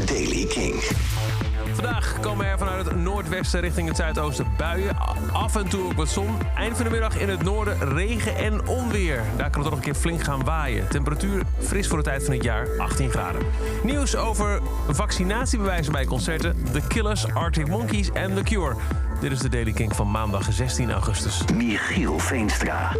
Daily King. Vandaag komen er vanuit het noordwesten richting het zuidoosten buien. Af en toe ook wat zon. Eind van de middag in het noorden regen en onweer. Daar kan het nog een keer flink gaan waaien. Temperatuur fris voor de tijd van het jaar, 18 graden. Nieuws over vaccinatiebewijzen bij concerten. The Killers, Arctic Monkeys en The Cure. Dit is de Daily King van maandag 16 augustus. Michiel Veenstra.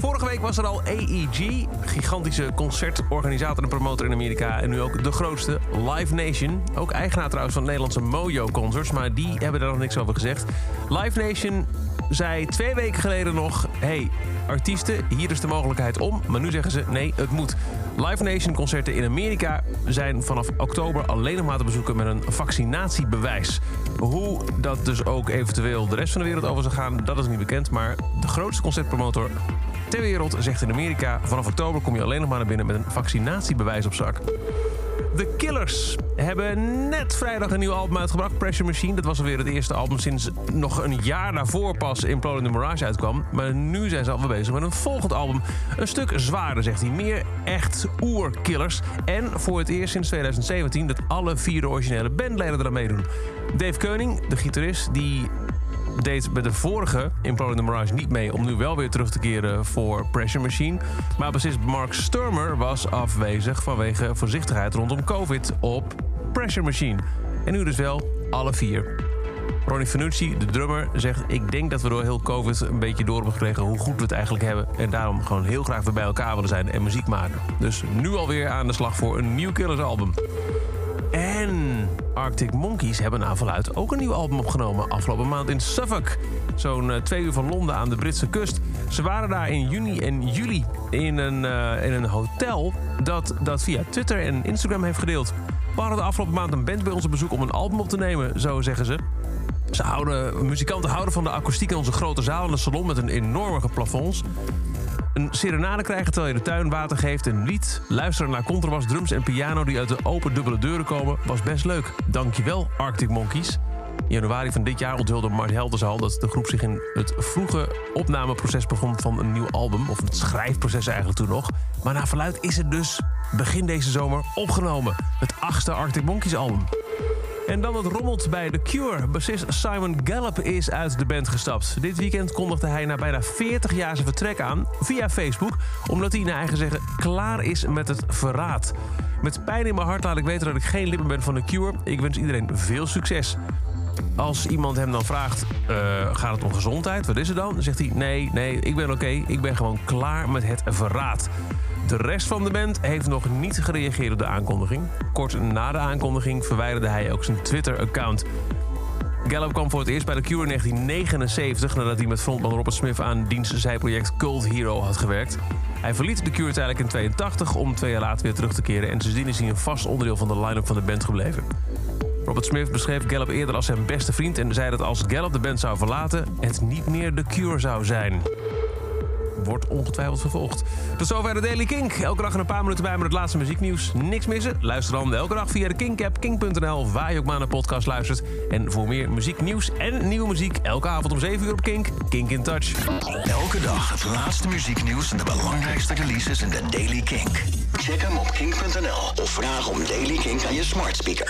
Vorige week was er al AEG, gigantische concertorganisator en promotor in Amerika. En nu ook de grootste, Live Nation. Ook eigenaar trouwens van Nederlandse Mojo Concerts, maar die hebben daar nog niks over gezegd. Live Nation zei twee weken geleden nog: hey, artiesten, hier is de mogelijkheid om. Maar nu zeggen ze: nee, het moet. Live Nation concerten in Amerika zijn vanaf oktober alleen nog maar te bezoeken met een vaccinatiebewijs. Hoe dat dus ook eventueel de rest van de wereld over zal gaan, dat is niet bekend. Maar de grootste concertpromotor ter wereld zegt in Amerika... vanaf oktober kom je alleen nog maar naar binnen met een vaccinatiebewijs op zak. The Killers hebben net vrijdag een nieuw album uitgebracht, Pressure Machine. Dat was alweer het eerste album sinds nog een jaar daarvoor pas in Imploding the Mirage uitkwam. Maar nu zijn ze alweer bezig met een volgend album. Een stuk zwaarder, zegt hij. Meer echt oer-killers. En voor het eerst sinds 2017 dat alle vier de originele bandleden eraan meedoen. Dave Keuning, de gitarist, die deed bij de vorige Imploding the Mirage niet mee... om nu wel weer terug te keren voor Pressure Machine. Maar bassist Mark Sturmer was afwezig vanwege voorzichtigheid rondom COVID op Pressure Machine. En nu dus wel alle vier. Ronnie Fanucci, de drummer, zegt... ik denk dat we door heel COVID een beetje door hebben gekregen... hoe goed we het eigenlijk hebben. En daarom gewoon heel graag weer bij elkaar willen zijn en muziek maken. Dus nu alweer aan de slag voor een nieuw Killers album. En Arctic Monkeys hebben naar verluid ook een nieuw album opgenomen afgelopen maand in Suffolk. Zo'n uh, twee uur van Londen aan de Britse kust. Ze waren daar in juni en juli in een, uh, in een hotel dat dat via Twitter en Instagram heeft gedeeld. We hadden de afgelopen maand een band bij ons op bezoek om een album op te nemen, zo zeggen ze. Ze houden, muzikanten houden van de akoestiek in onze grote zaal en de salon met een enorme plafonds. Een serenade krijgen terwijl je de tuin water geeft. Een lied luisteren naar contrabas, drums en piano die uit de open dubbele deuren komen... was best leuk. Dankjewel, Arctic Monkeys. In januari van dit jaar onthulde Mart Helders al dat de groep zich in het vroege opnameproces begon van een nieuw album. Of het schrijfproces eigenlijk toen nog. Maar naar verluid is het dus begin deze zomer opgenomen. Het achtste Arctic Monkeys album. En dan het rommelt bij The Cure. Bassist Simon Gallup is uit de band gestapt. Dit weekend kondigde hij na bijna 40 jaar zijn vertrek aan via Facebook... omdat hij naar eigen zeggen klaar is met het verraad. Met pijn in mijn hart laat ik weten dat ik geen lipper ben van The Cure. Ik wens iedereen veel succes. Als iemand hem dan vraagt, uh, gaat het om gezondheid? Wat is er dan? Dan zegt hij, nee, nee, ik ben oké. Ik ben gewoon klaar met het verraad. De rest van de band heeft nog niet gereageerd op de aankondiging. Kort na de aankondiging verwijderde hij ook zijn Twitter-account. Gallup kwam voor het eerst bij de Cure in 1979... nadat hij met frontman Robert Smith aan diens zijproject Cult Hero had gewerkt. Hij verliet de Cure uiteindelijk in 82 om twee jaar later weer terug te keren... en sindsdien is hij een vast onderdeel van de line-up van de band gebleven. Robert Smith beschreef Gallup eerder als zijn beste vriend... en zei dat als Gallup de band zou verlaten... het niet meer de Cure zou zijn wordt ongetwijfeld vervolgd. Tot zover de Daily Kink. Elke dag een paar minuten bij met het laatste muzieknieuws. Niks missen? Luister dan elke dag via de Kink-app, kink.nl... waar je ook maar naar podcast luistert. En voor meer muzieknieuws en nieuwe muziek... elke avond om 7 uur op Kink, Kink in Touch. Elke dag het laatste muzieknieuws en de belangrijkste releases in de Daily Kink. Check hem op kink.nl of vraag om Daily Kink aan je smart speaker.